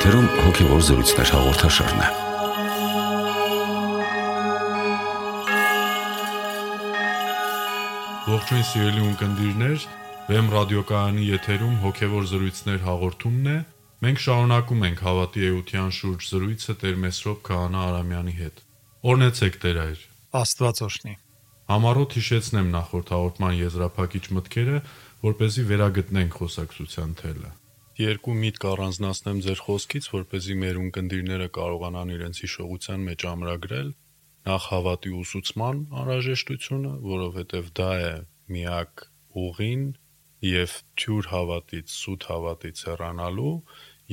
եթերում հոգևոր զրույցներ հաղորդաշարն է։ Ողջույն սիրելի ունկնդիրներ, Վեմ ռադիոկայանի եթերում հոգևոր զրույցներ հաղորդումն է։ Մենք շարունակում ենք հավատի էության շուրջ զրույցը Տեր Մեսրոպ Քահանա Արամյանի հետ։ Օրնեցեք Տեր այր։ Աստված օրհնի։ Համառոտ հիշեցնեմ նախորդ հաղորդման եզրափակիչ մտքերը, որ เป զի վերագտնենք խոսակցության թելը երկու միտք առանձնացնեմ ձեր խոսքից, որ เป զի մեր ունկնդիրները կարողանան իրենց հիշողության մեջ ամրագրել նախ հավատի ուսուցման անհրաժեշտությունը, որովհետև դա է միակ ուղին եւ թյուր հավատից, սուտ հավատից հեռանալու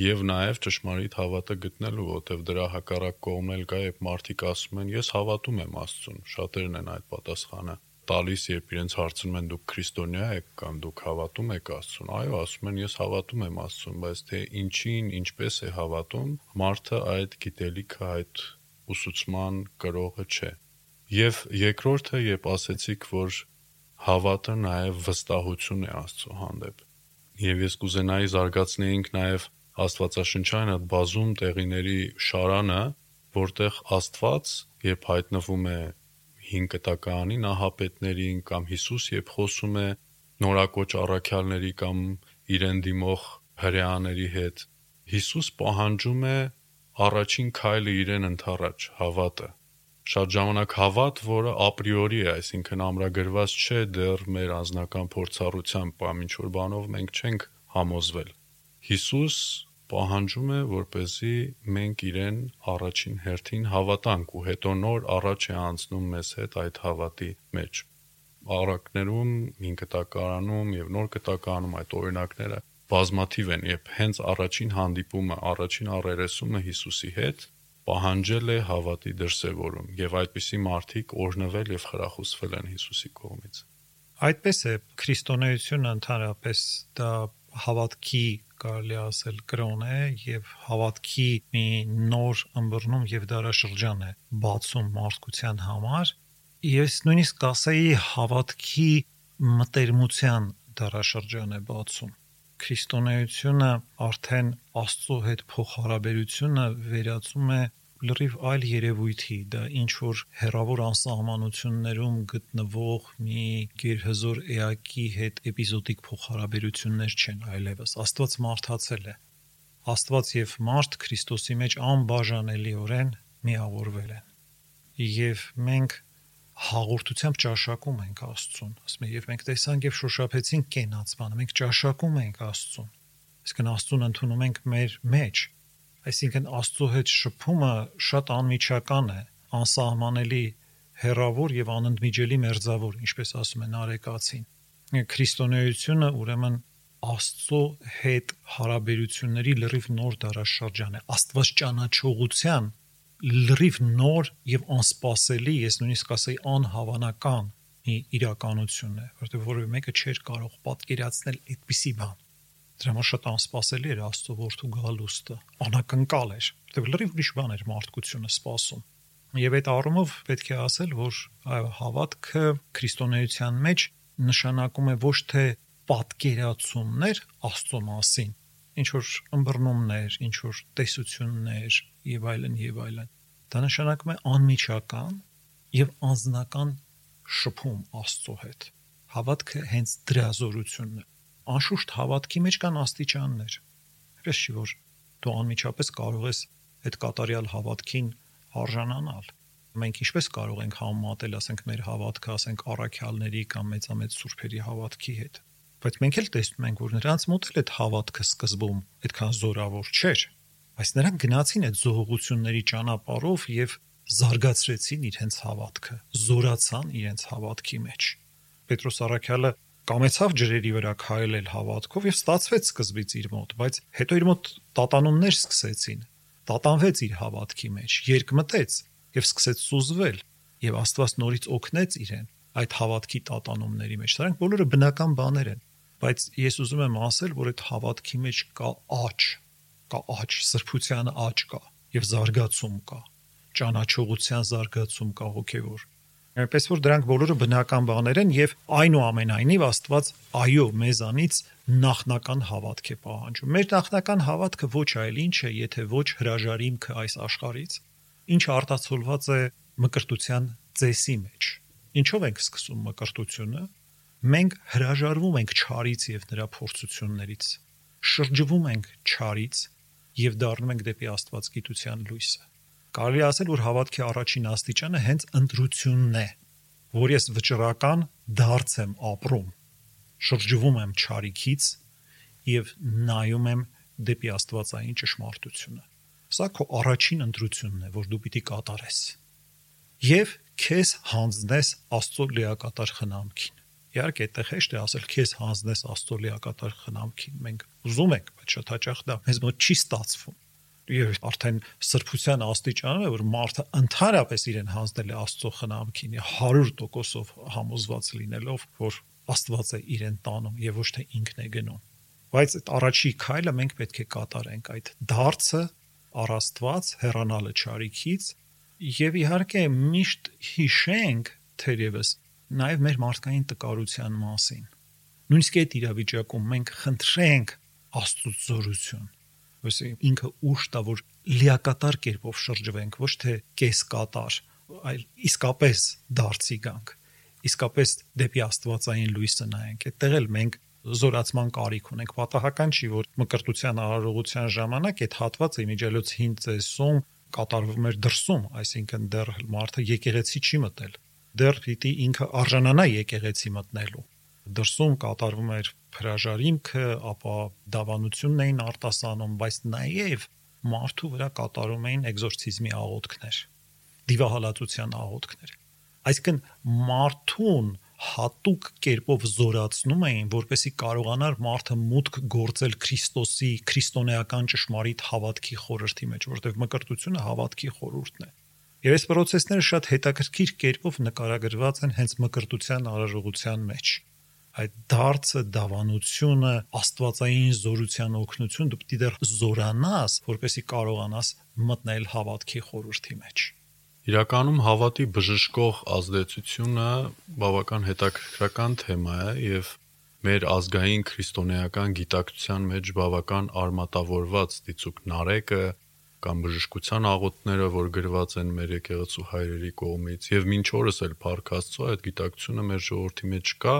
եւ նաեւ ճշմարիտ հավատը գտնելու, որտեվ դրա հակառակ կողմն էլ կա, երբ մարդիկ ասում են ես հավատում եմ Աստծուն, շատերն են այդ պատասխանը տալիս, երբ իրենց հարցնում են դուք քրիստոնյա եք կամ դուք հավատում եք Աստծուն, այո, ասում են ես հավատում եմ Աստծուն, բայց թե ինչին, ինչպես է հավատում, մարդը այդ գիտելիքը, այդ ուսուցման կրողը չէ։ Եվ երկրորդը, երբ ասեցիք, որ հավատը նաև վստահություն է Աստծո հանդեպ։ Եվ ես կուզենայի զարգացնեինք նաև Աստվածաշնչային այդ բազում տեղիների շարանը, որտեղ Աստված, երբ հայտնվում է հին կտակարանի նահապետներին կամ Հիսուս երբ խոսում է նորակոչ առաքյալների կամ իրեն դիմող հրեաների հետ Հիսուս պահանջում է առաջին քայլը իրեն ընթառաջ հավատը շատ ժամանակ հավատ, որը ապրիորի է, այսինքն ամրագրված չէ դեռ մեր անձնական փորձառությամբ կամ ինչ որ բանով մենք չենք համոզվել։ Հիսուս պահանջում է, որ เป զի մենք իրեն առաջին հերթին հավատանք ու հետո նոր առաջ է անցնում մեզ հետ այդ հավատի մեջ։ Արակներում, հին կտակարանում եւ նոր կտակարանում այդ օրինակները բազմաթիվ են, երբ հենց առաջին հանդիպումը, առաջին առերեսումը Հիսուսի հետ պահանջել է հավատի դրսևորում եւ այդպիսի մարդիկ օրնվել եւ խրախուսվել են Հիսուսի կողմից։ Այդպես է քրիստոնեությունը ընդհանրապես դա հավատքի կարելի ասել կրոն է եւ հավատքի մի նոր ըմբռնում եւ դարաշրջան է բացում մարդկության համար ես նույնիսկ կասեի հավատքի մտերմության դարաշրջան է բացում քրիստոնեությունը արդեն Աստծո հետ փոխհարաբերությունը վերածում է լրիվ այլ երևույթի, դա ինչ որ հերավոր անսահմանություններում գտնվող մի գերհզոր էակի հետ էպիզոդիկ փոխհարաբերություններ չեն այլևս։ Աստված մարդացել է։ Աստված եւ մարդ Քրիստոսի մեջ անբաժանելիորեն միավորվել են։ Եվ մենք հաղորդությամբ ճաշակում ենք Աստծուն։ Ասում եմ, եւ մենք տեսանք եւ շոշափեցինք կենացմանը, մենք ճաշակում ենք Աստծուն։ Իսկ Աստծուն ընդունում ենք մեր մեջ Այսինքն Աստծո հետ շփումը շատ անմիջական է, անսահմանելի, հերավոր եւ անընդմիջելի մերձավոր, ինչպես ասում են արեկացին։ Քրիստոնեությունը ուրեմն Աստծո հետ հարաբերությունների լրիվ նոր դարաշրջան է։ Աստված ճանաչողության լրիվ նոր եւ անսպասելի, ես նույնիսկ ասեի անհավանական մի իրականություն է, որտեղ որևէ մեկը չէր կարող պատկերացնել այդպիսի բան Դրա համար շատ անսպասելի էր Աստծո որդու գալուստը։ Անակնկալ էր, որտեղ լրիվ ուրիշ բան էր մարդկությունը սպասում։ Եվ այդ առումով պետք է ասել, որ այո, հավատքը քրիստոնեության մեջ նշանակում է ոչ թե պատկերացումներ Աստծո մասին, ինչ որ ըմբռնումներ, ինչ որ տեսություններ եւ այլն եւ այլն։ Դա նշանակում է անմիջական եւ անznական շփում Աստծո հետ։ Հավատքը հենց դրա զորությունն է անշուշտ հավատքի մեջ կան աստիճաններ։ Այսպես չի որ դու անմիջապես կարող ես այդ կատարյալ հավատքին արժանանալ։ Մենք ինչպես կարող ենք համեմատել, ասենք մեր հավատքը, ասենք առաքյալների կամ մեծամեծ սուրբերի հավատքի հետ։ Բայց մենք էլ տեսնում ենք, որ նրանց մոտ էլ այդ հավատքը սկզբում այդքան զորավոր չէր, բայց նրանք գնացին այդ զողողությունների ճանապարհով եւ զարգացրեցին իրենց հավատքը, զորացան իրենց հավատքի մեջ։ Պետրոս Արաքյալը կամեցավ ջրերի վրա քայլել հավատքով եւ ստացվեց սկզբից իր մոտ, բայց հետո իր մոտ տատանումներ սկսեցին։ Տատանվեց իր հավատքի մեջ, երկմտեց եւ սկսեց սուզվել եւ Աստված նորից օգնեց իրեն այդ հավատքի տատանումների մեջ։ Սրանք բոլորը բնական բաներ են, բայց ես ուզում եմ ասել, որ այդ հավատքի մեջ կա աճ, կա աճ, սրբության աճ կա եւ զարգացում կա, ճանաչողության զարգացում կա հոգեվոր Այնպես որ դրանք բոլորը բնական բաներ են եւ այնուամենայնիվ Աստված այո մեզանից նախնական հավատք է պահանջում։ Մեր նախնական հավատքը ոչ այլ ինչ է, եթե ոչ հրաժարիմքը այս աշխարից, ինչը արտացոլված է մկրտության ծեսի մեջ։ Ինչով ենք սկսում մկրտությունը։ Մենք հրաժարվում ենք չարից եւ նրա փորձություններից, շրջվում ենք չարից եւ դառնում ենք դեպի Աստվածգիտության լույսը։ Կարելի ասել, որ հավատքի առաջին աստիճանը հենց ընտրությունն է, որ ես վճռական դարձ եմ ապրում, շրջվում եմ չարիքից եւ նայում եմ դեպի Աստվածային ճշմարտությունը։ Սա քո առաջին ընտրությունն է, որ դու պիտի կատարես եւ քեզ հանձնես Աստծո լիակատար խնամքին։ Իհարկե, այդտեղ հեշտ է ասել քեզ հանձնես Աստծո լիակատար խնամքին։ Մենք ուզում ենք, բայց շատ հաճախ դա մեզ մոտ չի ստացվում։ Եվ արդեն սրբության աստիճանը որ մարդը ընդհանրապես իրեն հանձնել է Աստծո խնամքին 100%-ով համոզված լինելով, որ Աստված է իրեն տանում եւ ոչ թե ինքն է գնում։ Բայց այդ առաջի քայլը մենք պետք է կատարենք այդ դարձը առաստված հեռանալը ճարիքից Եվ իհարկե միշտ հիշենք թերևս նաև մեր մարդկային տկարության մասին։ Նույնիսկ այդ իրավիճակում մենք խնդրենք Աստծո զորություն, ոսի ինքը ուշ տա որ լիակատար կերպով շրջվենք, ոչ թե կեսկատար, այլ իսկապես դարձի գանք, իսկապես դեպի Աստվածային լույսը նայենք։ Այդտեղ էլ մենք զորացման կարիք ունենք։ Պատահական չի, որ մկրտության արարողության ժամանակ այդ հատվածը իմիջիալոց հին ծեսում կատարվում էր դրսում, այսինքն դեռ մարդը եկեղեցի չի մտել։ Դեռ պիտի ինքը արժանանա եկեղեցի մտնելու։ Դրսում կատարվում էր հրաժարիմքը, ապա դավանությունն էին արտասանում, բայց նաև մարդու վրա կատարում էին էկզորցիզմի աղոթքներ, դիվահալածության աղոթքներ։ Այսինքն մարդուն հատուկ կերպով զորացնում էին, որպեսի կարողանար մարդը մուտք գործել Քրիստոսի քրիստոնեական ճշմարիտ հավատքի խորհրդի մեջ, որովհետև մկրտությունը հավատքի խորհուրդն է։ Եվ այս process-ները շատ հետաքրքիր կերպով նկարագրված են հենց մկրտության արարողության մեջ այդ դարձը դավանությունը աստվածային զորության օգնություն դու պիտի դեռ զորանաս որպեսի կարողանաս մտնել հավատքի խորհրդի մեջ Իրականում հավատի բժշկող ազդեցությունը բավական հետաքրքրական թեմա է եւ մեր ազգային քրիստոնեական գիտակցության մեջ բավական արմատավորված դիցուկ նարեկը կամ բժշկության աղոթները, որ գրված են մեր եկեղեցու հայրերի կողմից եւ մինչ օրս էլ Փառք Աստծո այդ գիտակցությունը մեր ժողովրդի մեջ կա,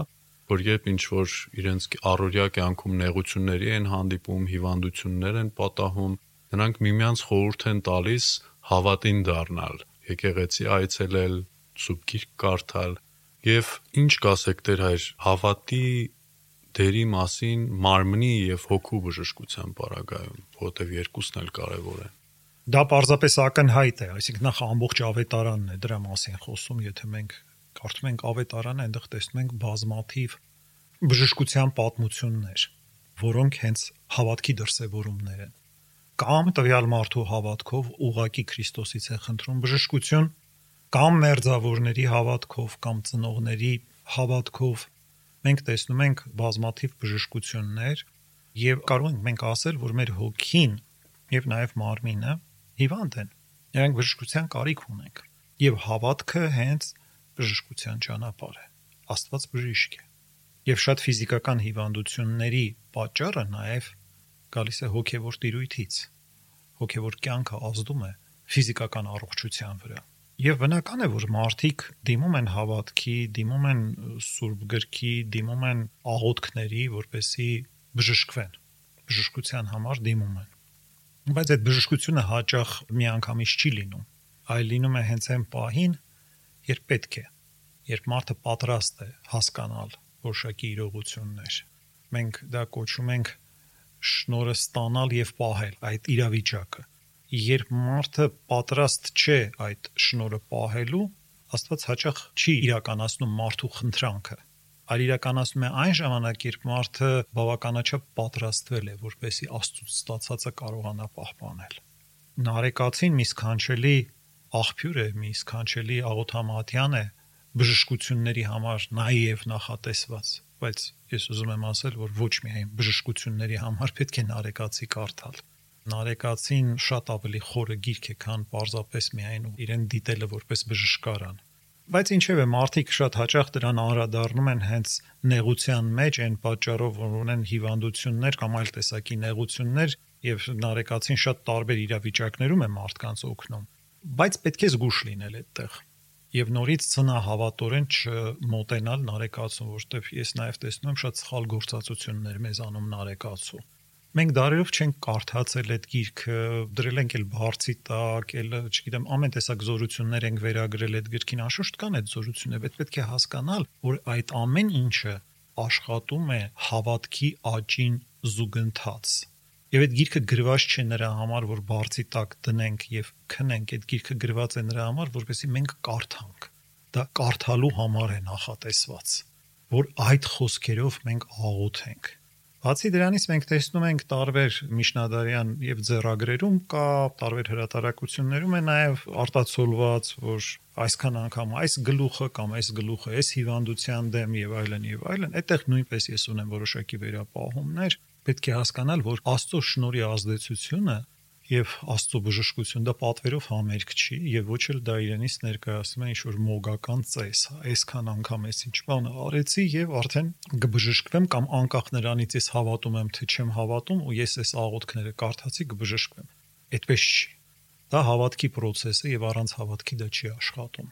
որ երբ ինչ որ իրենց առօրյա կյանքում նեղությունների են հանդիպում, հիվանդություններ են պատահում, նրանք միմյանց խորհուրդ են տալիս հավատին դառնալ եկեղեցի այցելել, սուրբ գիրք կարդալ եւ ինչ կասեք Տեր հայր հավատի դերի մասին մարմնի եւ հոգու բժշկության պարագայում, որովհետեւ երկուսն էլ կարեւոր են։ Դա պարզապես ակնհայտ է, այսինքն նախ ամբողջ ավետարանն է դրա մասին խոսում, եթե մենք կարդում ենք ավետարանը, այնտեղ տեսնում ենք բազմաթիվ բժշկության պատմություններ, որոնք հենց հավատքի դրսևորումներ են կամ տվյալ մարդու հավատքով ուղակի Քրիստոսից է խնդրում բժշկություն, կամ մերձավորների հավատքով կամ ծնողների հավատքով մենք տեսնում ենք բազմաթիվ բժշկություններ եւ կարող ենք մենք ասել, որ մեր հոգին եւ նաեւ մարմինը հիվանդ են։ Նրանք բժշկության կարիք ունենք եւ հավատքը հենց բժշկության ճանապարհ է։ Աստված բժիշկ է։ Եվ շատ ֆիզիկական հիվանդությունների պատճառը նաեւ գալիս է հոգևոր տիրույթից։ Հոգևոր կյանքը ազդում է ֆիզիկական առողջության վրա։ Եվ բնական է, որ մարդիկ դիմում են հավատքի, դիմում են սուրբ գրքի, դիմում են աղոթքների, որպեսի բժշկվեն։ Բժշկության համար դիմում են։ Բայց այդ բժշկությունը հաճախ միանգամից չի լինում, այլ լինում է հենց այն պահին, երբ պետք է, երբ մարդը պատրաստ է հասկանալ որոշակի իրողություններ։ Մենք դա կոչում ենք շնորը ստանալ եւ պահել այդ իրավիճակը։ Երբ մարդը պատրաստ չէ այդ շնորը պահելու, Աստված հաճախ չի իրականացնում մարդու խնդրանքը, այլ իրականացնում է այն ժամանակ, երբ մարդը բավականաչափ պատրաստվել է, որպեսի Աստծուց ստացածը կարողանա պահպանել։ Նարեկացին մի սքանչելի աղբյուր է, մի սքանչելի աղոթամատյան է բժշկությունների համար նաև նախատեսված բայց ես ուզում եմ ասել, որ ոչ միայն բժշկությունների համար պետք է նարեկացի կարդալ։ Նարեկացին շատ ավելի խորը գիրք է, քան պարզապես միայն իրեն դիտելը որպես բժշկարան։ Բայց ինչևէ մարդիկ շատ հաճախ դրան անդրադառնում են հենց նեղության մեջ, այն պատճառով, որ ունեն հիվանդություններ կամ այլ տեսակի նեղություններ եւ նարեկացին շատ տարբեր իրավիճակներում է մարդկանց օգնում։ Բայց պետք է զգուշ լինել այդտեղ եւ նորից ցնահավատորեն չմոտենալ նարեկացուն, որովհետեւ ես նաեւ տեսնում եմ շատ սխալ գործածություններ մեզանում նարեկացու մենք դարերով չենք կարդացել այդ գիրքը, դրել ենք էլ բարձի տակ, էլ, չգիտեմ, ամեն տեսակ զորություններ ենք վերագրել այդ գրքին, անշուշտ կան այդ զորությունները, բայց պետք է հասկանալ, որ այդ ամեն ինչը աշխատում է հավատքի աճին զուգընթաց։ Եվ այդ գիրքը գրված չէ նրա համար, որ բարձի տակ դնենք եւ քնենք, այդ գիրքը գրված է նրա համար, որպեսզի մենք կարդանք։ Դա կարդալու համար է նախատեսված, որ այդ խոսքերով մենք աղոթենք Բացի դրանից մենք տեսնում ենք տարբեր միջնադարյան եւ ձեռագրերում կա տարբեր հրատարակություններում է նաեւ արտացոլված, որ այսքան անգամ այս գլուխը կամ այս գլուխը այս հիվանդության դեմ եւ այլն եւ այլն, այդտեղ նույնպես ես ունեմ որոշակի վերապահումներ, պետք է հասկանալ, որ Աստծո շնորհի ազդեցությունը եւ Աստծո բժշկություն դա պատվերով համերգ չի եւ ոչ էլ դա իրենից ներկայացնում է ինչ որ մոգական ծես այսքան անգամ էս ինչ բանը արեցի եւ արդեն կբժշկվեմ կամ անկախ նրանից ես հավատում եմ թե չեմ հավատում ու ես այս աղոթքները կարդացի կբժշկվեմ այդպես չի դա հավատքի process է եւ առանց հավատքի դա չի աշխատում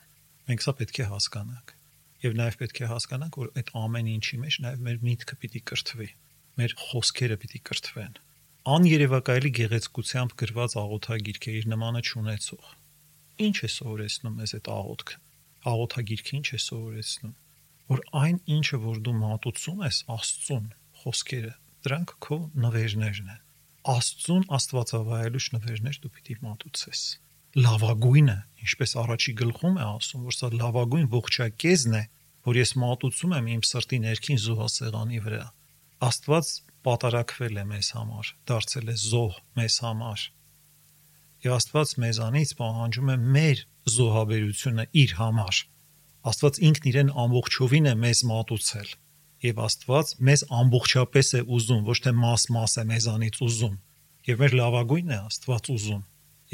մենք սա պետք է հասկանանք եւ նաեւ պետք է հասկանանք որ այդ ամեն ինչի մեջ նաեւ մեր միտքը պիտի կրթվի մեր խոսքերը պիտի կրթվեն աներևակայելի գեղեցկությամբ գրված աղոթագիրք է իր նմանը չունեցող։ Ինչ է սովորեցնում մեզ այդ աղոթքը։ Աղոթագիրքը ինչ է սովորեցնում, որ այն ինչը որ դու մատուցում ես Աստծուն, խոսքերը, դրանք քո նվերներն են։ Աստծուն Աստվածավայելուչ նվերներ դու պիտի մատուցես։ Լավագույնը, ինչպես առաջի գլխում է ասում, որ սա լավագույն ողջակեզն է, որ ես մատուցում եմ իմ սրտի ներքին զոհասեղանի վրա։ Աստված պատարակվել է մեզ համար, դարձել է զոհ մեզ համար։ Եվ Աստված մեզանից պահանջում է մեր զոհաբերությունը իր համար։ Աստված ինքն իրեն ամբողջովին է մեզ մատուցել։ Եվ Աստված մեզ ամբողջապես է ուզում, ոչ թե մաս-մաս է մեզանից ուզում։ Եվ մեր լավագույնն է Աստված ուզում։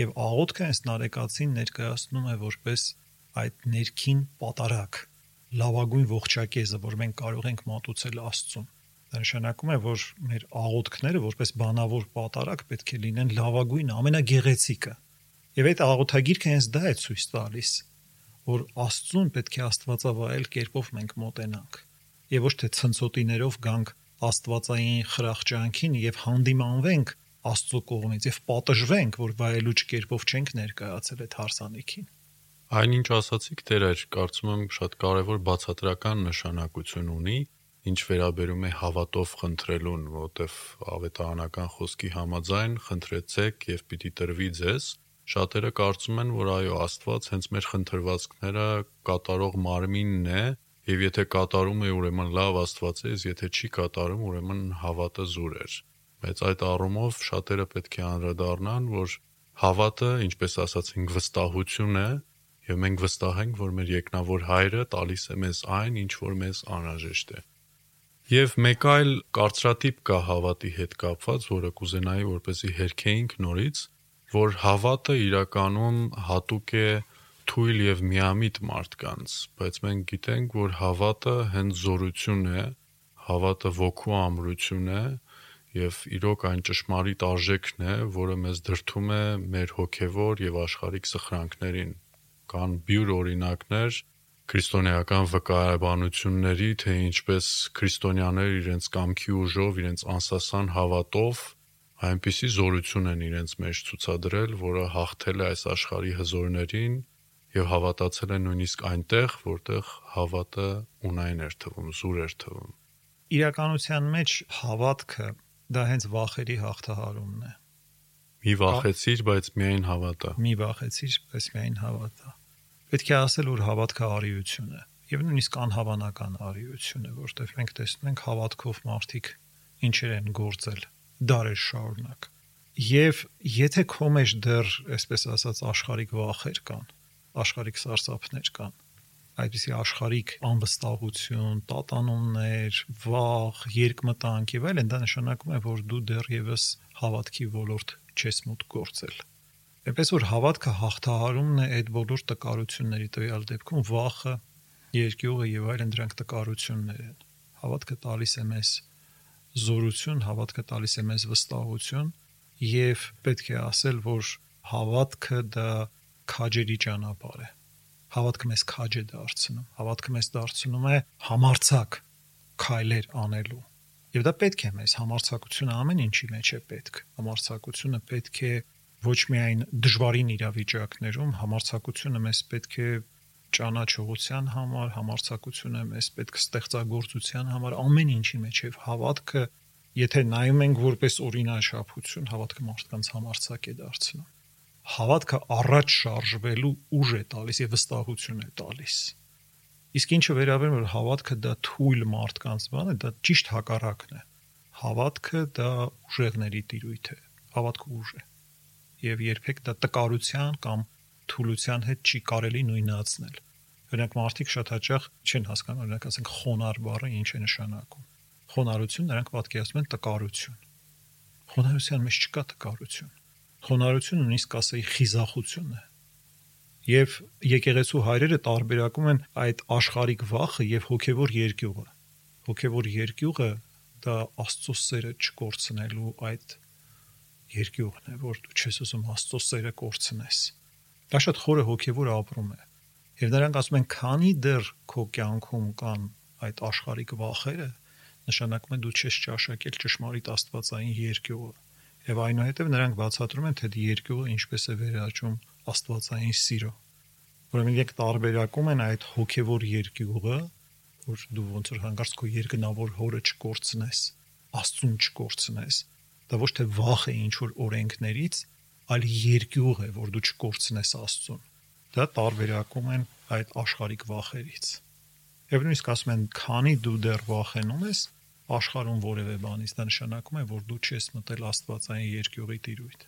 Եվ աղոթքը այս նարեկացին ներկայացնում է որպես այդ ներքին պատարակ, լավագույն ողջակեզը, որ մենք կարող ենք մատուցել Աստծուն։ Դա նշանակում է, որ մեր աղոթքները որպես բանավոր պատարակ պետք է լինեն լավագույն, ամենագեղեցիկը։ Եվ այդ աղոթագիրքը հենց դա է ցույց տալիս, որ Աստծուն պետք է Աստվածավայել կերպով մենք մոտենանք, եւ ոչ թե ցնցոտիներով գանք Աստվածային խրախճանքին եւ հանդիմանվենք Աստծո կողմից եւ պատժվենք, որ վայելուչ կերպով չենք ներկայացել այդ հարսանիքին։ Այնինչ ասացիք դերեր, կարծում եմ շատ կարևոր բացատրական նշանակություն ունի, ինչ վերաբերում է հավատով խնդրելուն, որտեվ ավետարանական խոսքի համաձայն խնդրեցեք եւ պիտի տրվի ձեզ, շատերը կարծում են, որ այո, Աստված հենց մեր խնդրվածքները կատարող մարմինն է, եւ եթե կատարում է, ուրեմն լավ Աստված է, եթե չի կատարում, ուրեմն հավատը զուր էր։ Բայց այդ առումով շատերը պետք է անդրադառնան, որ հավատը, ինչպես ասացինք, վստահություն է, եւ մենք վստահ ենք, որ մեր երկնավոր հայրը տալիս է մեզ այն, ինչ որ մեզ անհրաժեշտ է։ Եվ մեկ այլ կարծրատիպ կա հավատի հետ կապված, որը կուզենայի որպեսի հերքեինք նորից, որ հավատը իրականում հատուկ է թույլ եւ միամիտ մարդկանց, բայց մենք գիտենք, որ հավատը հենց զորություն է, հավատը ոգու ամրություն է եւ իրոք այն ճշմարիտ արժեքն է, որը մեզ դրթում է մեր հոգեվոր եւ աշխարհիկ սխրանքներին։ Կան բյուր օրինակներ, քրիստոնեական վկայաբանությունների, թե ինչպես քրիստոնյաները իրենց կամքի ուժով, իրենց անսասան հավատով այնպիսի զորություն են իրենց մեջ ցուցադրել, որը հաղթել է այս աշխարհի հզորներին եւ հավատացել են նույնիսկ այնտեղ, որտեղ հավատը ունայն էր թվում, զուր էր թվում։ Իրականության մեջ հավատքը դա հենց վախերի հաղթահարումն է։ Մի վախեցիր, բայց միայն հավատա։ Մի վախեցիր, բայց միայն հավատա պետք է ասել, որ հավատքը արիություն է եւ նույնիսկ անհավանական արիություն է, որտեղ մենք տեսնում ենք հավատքով մարդիկ ինչեր են գործել դարեր շարունակ։ Եվ եթե քո մեջ դեռ, այսպես ասած, աշխարհիկ վախեր կան, աշխարհիկ սարսափներ կան, այդպիսի աշխարհիկ անվստահություն, տատանումներ, վախ, երկմտանք եւ այլն, դա նշանակում է, որ դու դեռևս հավատքի ոլորտ չես մոտ գործել Էպես որ հավատքը հաղթահարումն է այդ բոլոր տկարությունների տվյալ դեպքում վախը, երկյուղը եւ այլն դրանք տկարություններ են։ Հավատքը տալիս է մեզ զորություն, հավատքը տալիս է մեզ վստահություն եւ պետք է ասել, որ հավատքը դա քաջերի ճանապարհ է։ Հավատքը մեզ քաջ է դարձնում, հավատքը մեզ դարձնում է համարցակ քայլեր անելու։ Եվ դա պետք է մեզ համարցակությունը ամեն ինչի մեջ է պետք։ Համարցակությունը պետք է ոչ միայն դժվարին իրավիճակներում համարցակությունը մեզ պետք է ճանաչողության համար, համարցակությունը մեզ պետք ստեղծագործության համար, ամեն ինչի մեջ եւ հավատքը, եթե նայում ենք որպես օրինաչափություն, հավատքը մարդկանց համարցակ է դարձնում։ Հավատքը առաջ շարժվելու ուժ է տալիս եւ վստահություն է տալիս։ Իսկ ինչը վերաբերում է հավատքը դա թույլ մարդկանց բան է, դա ճիշտ հակառակն է։ Հավատքը դա ուժեղների տիրույթ է։ Հավատքը ուժ է եւ երբեք դա տկարության կամ թուլության հետ չի կարելի նույնացնել։ Օրինակ մարդիկ շատ հաճախ չեն հասկանում, օրինակ ասենք խոնար բառը ինչ է նշանակում։ Խոնարհություն նրանք պատկերացնում են տկարություն։ Խոնարհության մեջ չկա տկարություն։ Խոնարհությունը նույնիսկ ասեի խիզախություն է։ Եվ եկեղեցու հայրերը տարբերակում են այդ աշխարհիկ վախը եւ հոգեվոր երկյուղը։ Հոգեվոր երկյուղը դա Աստծո սերը չկորցնելու այդ երկյուղն է, որ դու չես ուզում Աստծո սերը կորցնես։ Դա շատ խորը հոգևոր ապրում է։ Եվ նրանք ասում են, քանի դեռ քո կյանքում կան այդ աշխարհիկ վախերը, նշանակում է դու չես ճաշակել ճշմարիտ Աստվածային երկյուղը։ Եվ այնուհետև նրանք բացատրում են, թե դի երկյուղը ինչպես է վերաճում Աստվածային սիրո։ Ուրեմն եք տարբերակում են այդ հոգևոր երկյուղը, որ դու ոնց որ հանգարց քո երկնավոր հորը չկորցնես, Աստծուն չկորցնես, Դա ոչ թե վախ է ինչ որ օրենքներից, այլ երկյուղ է, որ դու չկորցնես Աստծուն։ Դա տարբերակում են այդ աշխարհիկ վախերից։ Եվ նույնիսկ ասում են, քանի դու դեռ վախենում ես աշխարհում որևէ բանից, դա նշանակում է, որ դու չես մտել Աստվածային երկյուղի տիրույթ։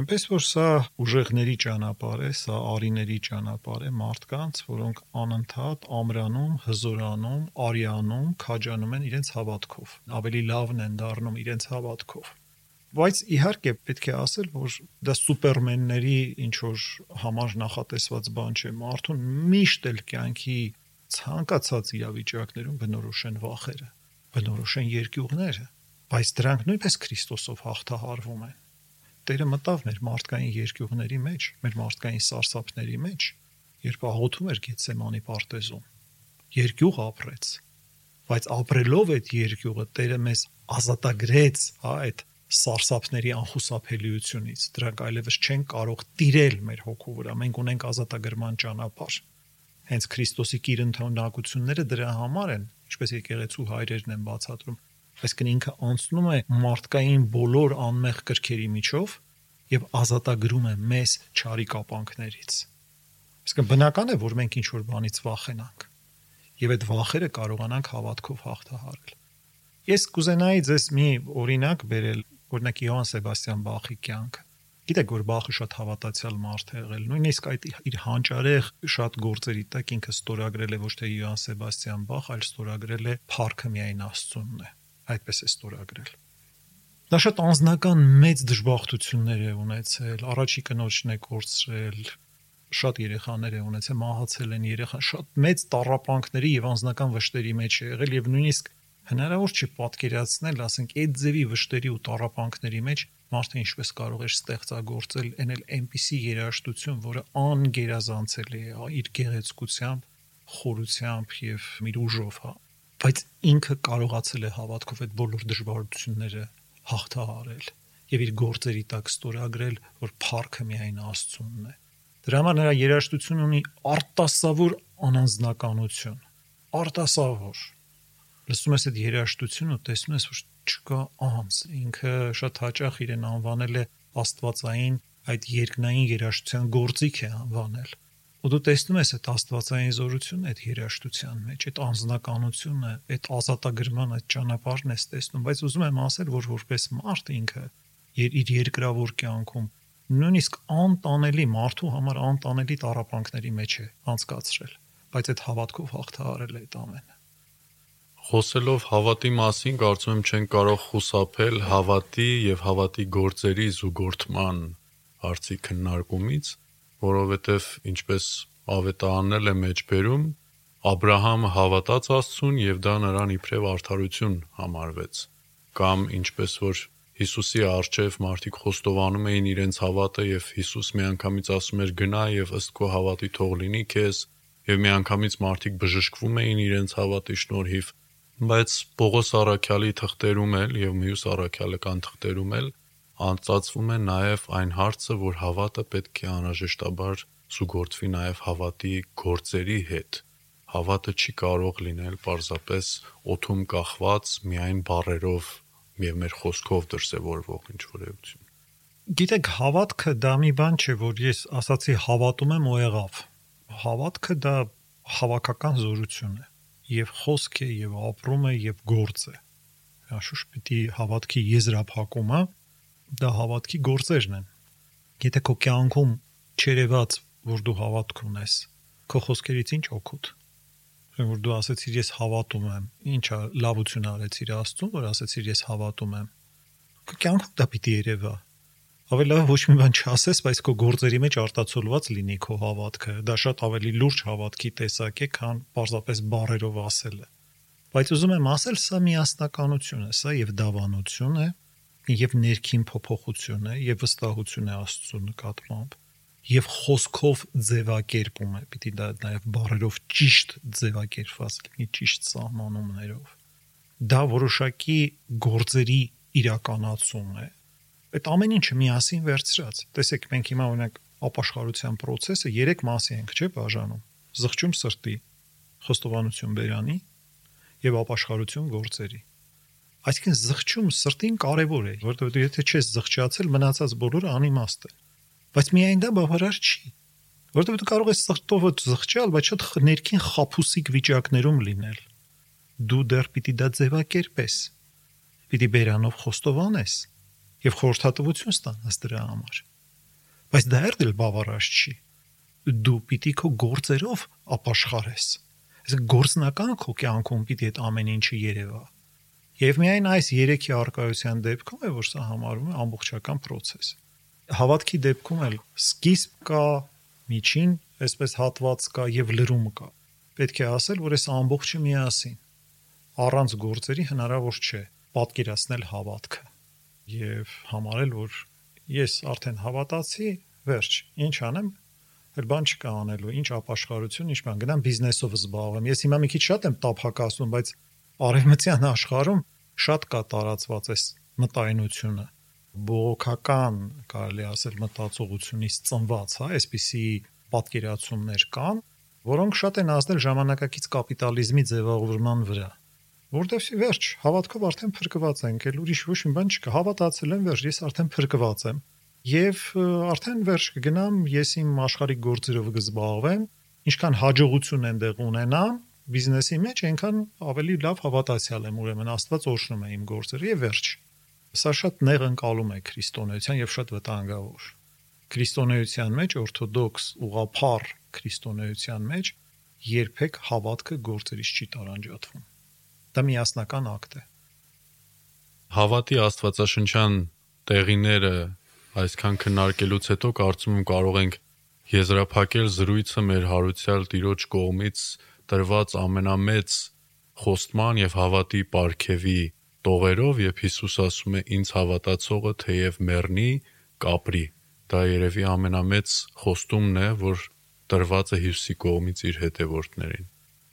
Էնպես որ սա ուժեղների ճանապարհ է, սա արիների ճանապարհ է մարդկանց, որոնք անընդհատ ամրանում, հզորանում, արյանում, քաջանում են իրենց հավատքով։ Ավելի լավն են դառնում իրենց հավատքով։ Բայց իհարկե պետք է ասել, որ դա սուպերմենների ինչ որ համար նախատեսված բան չէ։ Մարդուն միշտ էլ կյանքի ցանկացած իրավիճակներում բնորոշ են վախերը, բնորոշ են երկյուղները, բայց դրանք նույնպես Քրիստոսով հաղթահարվում են։ Տերը մտավ մեր մարդկային երկյուղների մեջ, մեր մարդկային սարսափների մեջ, երբ աղոթում էր Գեթսեմանի պարտեզում։ Երկյուղ ապրեց, բայց ապրելով այդ երկյուղը Տերը մեզ ազատագրեց, հա, այդ սարսափների անխուսափելիությունից։ Դրանք այլևս չեն կարող տիրել մեր հոգու վրա։ Մենք ունենք ազատագրման ճանապարհ։ Հենց Քրիստոսի կիրընտոնակությունները դրա համար են, ինչպես եկեղեցու հայրերն են բացատրում, այսինքն ինքը անցնում է մարդկային բոլոր անմեղ կրքերի միջով եւ ազատագրում է մեզ ճարի կապանքներից։ Իսկն բնական է, որ մենք ինչ որ բանից վախենանք եւ այդ վախերը կարողանանք հավատքով հաղթահարել։ Ես կուզենայի ձեզ մի օրինակ բերել օրինակ Իոհան Սեբաստիան Բախի կյանքը գիտեք որ Բախը շատ հավատացյալ մարդ է եղել նույնիսկ այդ իր հանճարեղ շատ գործերի տակ ինքը ստորագրել է ոչ թե Իոհան Սեբաստիան Բախ այլ ստորագրել է Փարքը միայն Աստծունն է այդպես է ստորագրել Նա շատ անznական մեծ դժբախտություններ է ունեցել առաջի կնոջն է կորցրել շատ երեխաներ է ունեցել մահացել են երեխա շատ մեծ տառապանքների եւ անznական վշտերի մեջ է եղել եւ նույնիսկ հնարավոր չի պատկերացնել, ասենք, այդ ձևի վշտերի ու տարապանքների մեջ մարդը ինչպես կարող էր ստեղծագործել ենել այնպիսի երաժշտություն, որը անգերազանցելի է իր գեղեցկությամբ, խորությամբ եւ իր ուժով, հա։ Բայց ինքը կարողացել է հավատքով այդ բոլոր դժվարությունները հաղթահարել եւ իր գործերի տակ ստորագրել, որ փառքը միայն Աստծունն է։ Դրա համար նրա երաժշտությունը ունի արտասավոր անանձնականություն։ Արտասավոր լսում ես այդ երաժշտությունը ու տեսնում ես որ չկա անձ ինքը շատ հաճախ իրեն անվանել է աստվածային այդ երկնային երաժշտության գործիք է անվանել ու դու տեսնում ես այդ աստվածային զորությունը այդ երաժշտության մեջ այդ անձնականությունը այդ ազատագրման այդ ճանապարհն ես տեսնում բայց ուզում եմ ասել որ որպես մարդ ինքը իր երկրավոր կյանքում նույնիսկ անտանելի մարդու համար անտանելի տարապանքների մեջ է անցկացրել բայց այդ հավատքով հաղթահարել է այդ ամենը Խոսելով հավատի մասին, կարծում եմ չեն կարող խուսափել հավատի եւ հավատի գործերի զուգորդման հարցի քննարկումից, որովհետև ինչպես ավետարանել է մեջբերում, Աբ รา համը հավատաց Աստծուն եւ դա նրան իբրև արդարություն համարվեց։ Կամ ինչպես որ Հիսուսի արչև մարդիկ խոստովանում էին իրենց հավատը եւ Հիսուս միանգամից ասում էր գնա եւ ըստ քո հավատի թող լինի քեզ եւ միանգամից մարդիկ բժշկվում էին իրենց հավատի շնորհիվ բայց Պողոս Արաքյալի թղթերում էլ եւ մյուս Արաքյալական թղթերում էլ անցածվում է նաեւ այն հարցը, որ հավատը պետք է անհրաժեշտաբար զուգորդվի նաեւ հավատի գործերի հետ։ Հավատը չի կարող լինել պարզապես օթում կախված միայն բարերով եւ մեր խոսքով դրսեւորվող ինչ որ էություն։ Գիտեք, հավատքը դա մի բան չէ, որ ես ասացի հավատում եմ ու եղավ։ Հավատքը դա հավաքական զորություն է եւ խոսք է եւ ապրում է եւ գործ է։ Աշուշ պիտի հավատքի եզրափակումը դա հավատքի գործերն են։ Եթե քո կյանքում չերևաց, որ դու հավատք ունես, քո խոսքերից ինչ օգուտ։ Որ դու ասեցիր ես հավատում եմ, ինչա լավություն արեցիր Աստծուն, որ ասեցիր ես հավատում եմ։ Քո կյանքում դա պիտի երևա ավելի լավ ոչ մի բան չասես, բայց քո գործերի մեջ արտացոլված լինի քո հավատքը։ Դա շատ ավելի լուրջ հավատքի տեսակ է, քան պարզապես բառերով ասելը։ Բայց ուզում եմ ասել, սա միասնականություն է, սա եւ դավանություն է, եւ ներքին փոփոխություն է, եւ վստահություն է Աստծո նկատմամբ եւ խոսքով ձևակերպում է, պիտի դա նաեւ բառերով ճիշտ ձևակերպված լինի, ճիշտ սահմանումներով։ Դա որոշակի գործերի իրականացում է, այդ ամեն ինչը միասին վերցրած։ Տեսեք, մենք հիմա օրինակ ապաշխարության process-ը 3 մասի ենք, չէ՞, բաժանում։ Զղջում սրտի, խոստովանություն բերանի եւ ապաշխարություն գործերի։ Այսինքն զղջում սրտին կարևոր է, որովհետեւ եթե չես զղջացել, մնացած բոլորը անիմաստ է։ Բայց միայն դա բավարար չի։ Որովհետեւ դու կարող ես սրտով զղջալ, բայց շատ ներքին խափուսիկ վիճակներում լինել։ Դու դեռ պիտի դա ձևակերպես։ Պիտի բերանով խոստովանես եւ խորհրդատվություն ստանաս դրա համար։ Բայց դա էլ բավարար չի։ Դու պիտի քո գործերով ապաշխարես։ Այսինքն գործնական քո կյանքում պիտի այդ ամեն ինչը երևա։ Եվ միայն այս երեքի արկայության դեպքում է, որ սա համարվում է ամբողջական process։ Հավատքի դեպքում էլ սկիզբ կա, միջին, այսպես հատված կա եւ լրում կա։ Պետք է ասել, որ այս ամբողջը միասին առանց գործերի հնարավոր չէ պատկերացնել հավատքը եւ համարել, որ ես արդեն հավատացի, վերջ, ինչ անեմ, հեր բան չկա անելու, ինչ ապաշխարություն, ինչ բան, գնամ բիզնեսով զբաղվեմ։ Ես հիմա մի քիչ շատ եմ տափակացնում, բայց արևմտյան աշխարհում շատ կա տարածված այս մտայնությունը բողոքական, կարելի ասել, մտածողությունից ծնված, հա, այսպիսի պատկերացումներ կան, որոնք շատ են ազդել ժամանակակից կապիտալիզմի ձևավորման վրա որտեվ վերջ հավատքով արդեն փրկված ենք, էլ ուրիշ ոչ մի բան չկա, հավատացել եմ, վերջ ես արդեն փրկված եմ։ Եվ արդեն վերջ կգնամ, ես իմ աշխարհիկ գործերով կզբաղվեմ, ինչքան հաջողություն այնտեղ ունենամ բիզնեսի մեջ, այնքան ավելի լավ հավատացյալ եմ, ուրեմն Աստված օրհնում է իմ գործերը եւ վերջ։ Սա շատ նեղ ընկալում է քրիստոնեության եւ շատ վտանգավոր։ Քրիստոնեության մեջ օրթոդոքս ուղափառ քրիստոնեության մեջ երբեք հավատքը գործերից չի տարանջատվում Դա միասնական ակտ է։ Հավատի աստվածաշնչյան տեղիները այսքան քննարկելուց հետո կարծում եմ կարող ենք եզրափակել զրույցը մեր հարուցյալ տիրոջ կողմից տրված ամենամեծ խոստման եւ հավատի ապարքեվի տողերով, երբ Հիսուս ասում է ինձ հավատացողը թեև մեռնի, կապրի։ Դա երևի ամենամեծ խոստումն է, որ տրված է Հիսուսի կողմից իր հետևորդներին։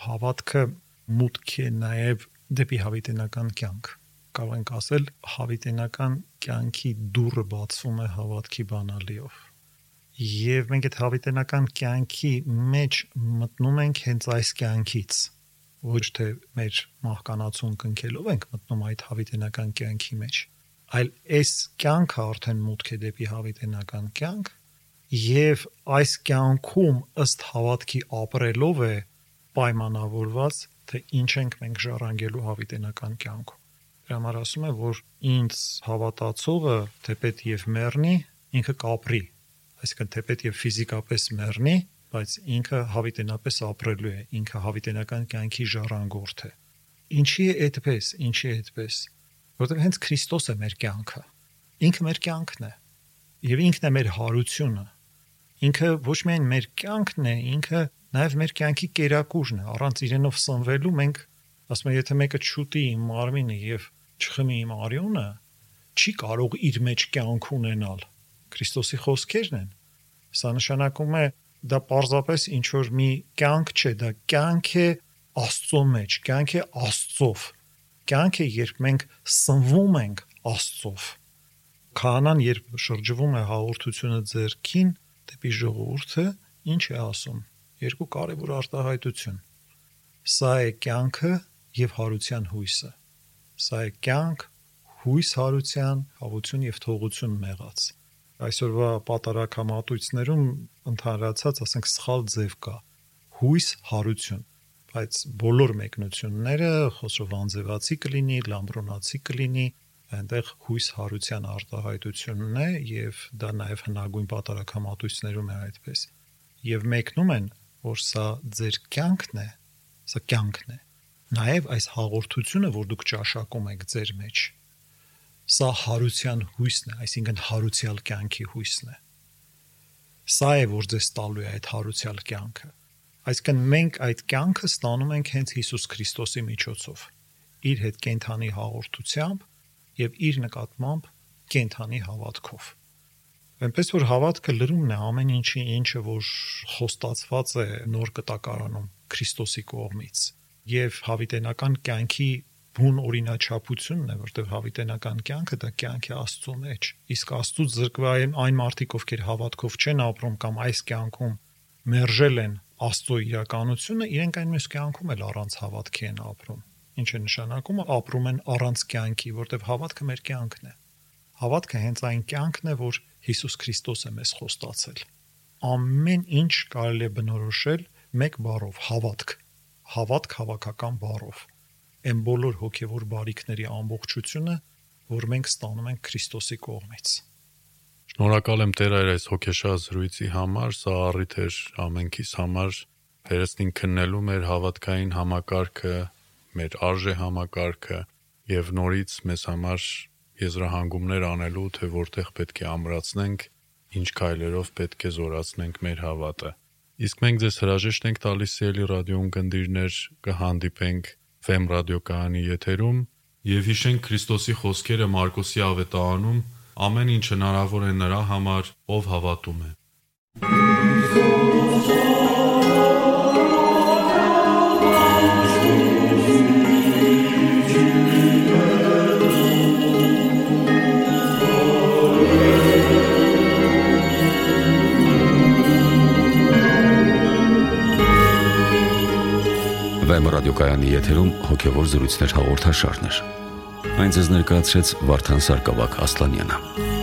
Հավատքը մուտք է նաև դեպի հավիտենական կյանք կարող ենք ասել հավիտենական կյանքի դուռը բացվում է հավատքի բանալիով եւ մենք այդ հավիտենական կյանքի մեջ մտնում ենք հենց այս կյանքից ոչ թե մեր մահկանացուն կնքելով ենք մտնում այդ հավիտենական կյանքի մեջ այլ այս կյանքը արդեն մուտք է դեպի հավիտենական կյանք եւ այս կյանքում ըստ հավատքի ապրելով է պայմանավորված թե ինչ ենք մենք ժառանգելու հավիտենական կյանքում։ Դրա համար ասում է, որ ինձ հավատացողը թեպետ եւ մեռնի, ինքը կապրի, այսինքն թեպետ եւ ֆիզիկապես մեռնի, բայց ինքը հավիտենապես ապրելու է, ինքը հավիտենական կյանքի ժառանգորդ է։ Ինչի է այդպես, ինչի է այդպես։ Որտեղ հենց Քրիստոս է մեր կյանքը։ Ինքը մեր կյանքն է։ եւ ինքն է մեր հարությունը։ Ինքը ոչ միայն մեր կյանքն է, ինքը նաև մեր կյանքի կերակուրն է։ Առանց իրենով սնվելու մենք ասում եմ, եթե մեկը չուտի իմ մարմինը եւ չխմի իմ արյունը, չի կարող իր մեջ կյանք ունենալ։ Քրիստոսի խոսքերն են։ Սա նշանակում է դա պարզապես ինչ որ մի կյանք չէ, դա կյանք է Աստծո մեջ, կյանք է Աստծով։ Կյանք է, երբ մենք սնվում ենք Աստծով։ Քահանան երբ շրջվում է հաղորդությունը ձերքին դեպի ժողովուրդը, ինչ է ասում։ Երկու կարևոր արտահայտություն։ Սա է կյանքը եւ հարության հույսը։ Սա է կյանք, հույս հարության, հավություն եւ թողություն մեղած այսօրվա պատարակամատույցներում ընդհանրացած, ասենք, սխալ ձև կա։ Հույս, հարություն բայց բոլոր մեկնությունները խոսով անձևացի կլինի, լամբրոնացի կլինի, այնտեղ հույս հարության արտահայտությունն է եւ դա նաեւ հնագույն պատարակամատույցներում է այդպես։ Եվ մեկնում են, որ սա ձեր կյանքն է, սա կյանքն է։ Նաեւ այս հաղորդությունը, որ դուք ճաշակում եք ձեր մեջ, Սա հարության հույսն է, այսինքն հարուցյալ կյանքի հույսն է։ Սա է, որ ձեզ տալու է այդ հարուցյալ կյանքը։ Այսինքն մենք այդ կյանքը ստանում ենք հենց Հիսուս Քրիստոսի միջոցով, իր հետ կենթանի հաղորդությամբ եւ իր նկատմամբ կենթանի հավատքով։ Այնպես որ հավատքը լրումն է ամեն ինչի, ինչը որ խոստացված է նոր կտակարանում Քրիստոսի կողմից եւ հավիտենական կյանքի բուն օրինաչափությունն է, որտեղ հավիտենական կյանքը դա կյանք է Աստծո մեջ։ Իսկ Աստծուց զրկվային այն մարդիկ, ովքեր հավատքով չեն ապրում կամ այս կյանքում մերժել են Աստծո իրականությունը, իրենք այն մյուս կյանքում էլ առանց հավատքի են ապրում։ Ինչը նշանակում է ապրում են առանց կյանքի, որտեղ հավատքը մեր կյանքն է։ Հավատքը հենց այն կյանքն է, որ Հիսուս Քրիստոս է մեզ խոստացել։ Ամեն ինչ կարելի է բնորոշել մեկ բառով՝ հավատք։ Հավատք հավաքական բառով այն բոլոր հոգևոր բարիքների ամբողջությունը, որ մենք ստանում ենք Քրիստոսի կողմից։ Շնորհակալ եմ Տեր այս հոգեշահ զրույցի համար, սա առիթ էր ամենքիս համար վերստին քննելու մեր հավատքային համակարգը, մեր արժե համակարգը եւ նորից մեզ համար եզրահանգումներ անելու, թե որտեղ պետք է ամրացնենք, ինչ քայլերով պետք է զորացնենք մեր հավատը։ Իսկ մենք ձեզ հրաժեշտ ենք տալիս Սելի ռադիոյն գնդիրներ կհանդիպենք Վեմ ռադիոկայանի եթերում եւ հիշենք Քրիստոսի խոսքերը Մարկոսի ավետարանում ամեն ինչ հնարավոր է նրա համար, ով հավատում է։ Վայմ ռադիոկայանի եթերում հոգևոր զրույցներ հաղորդաշարներ։ Այն ձեզ ներկայացրեց Վարդան Սարգսակ Ասլանյանը։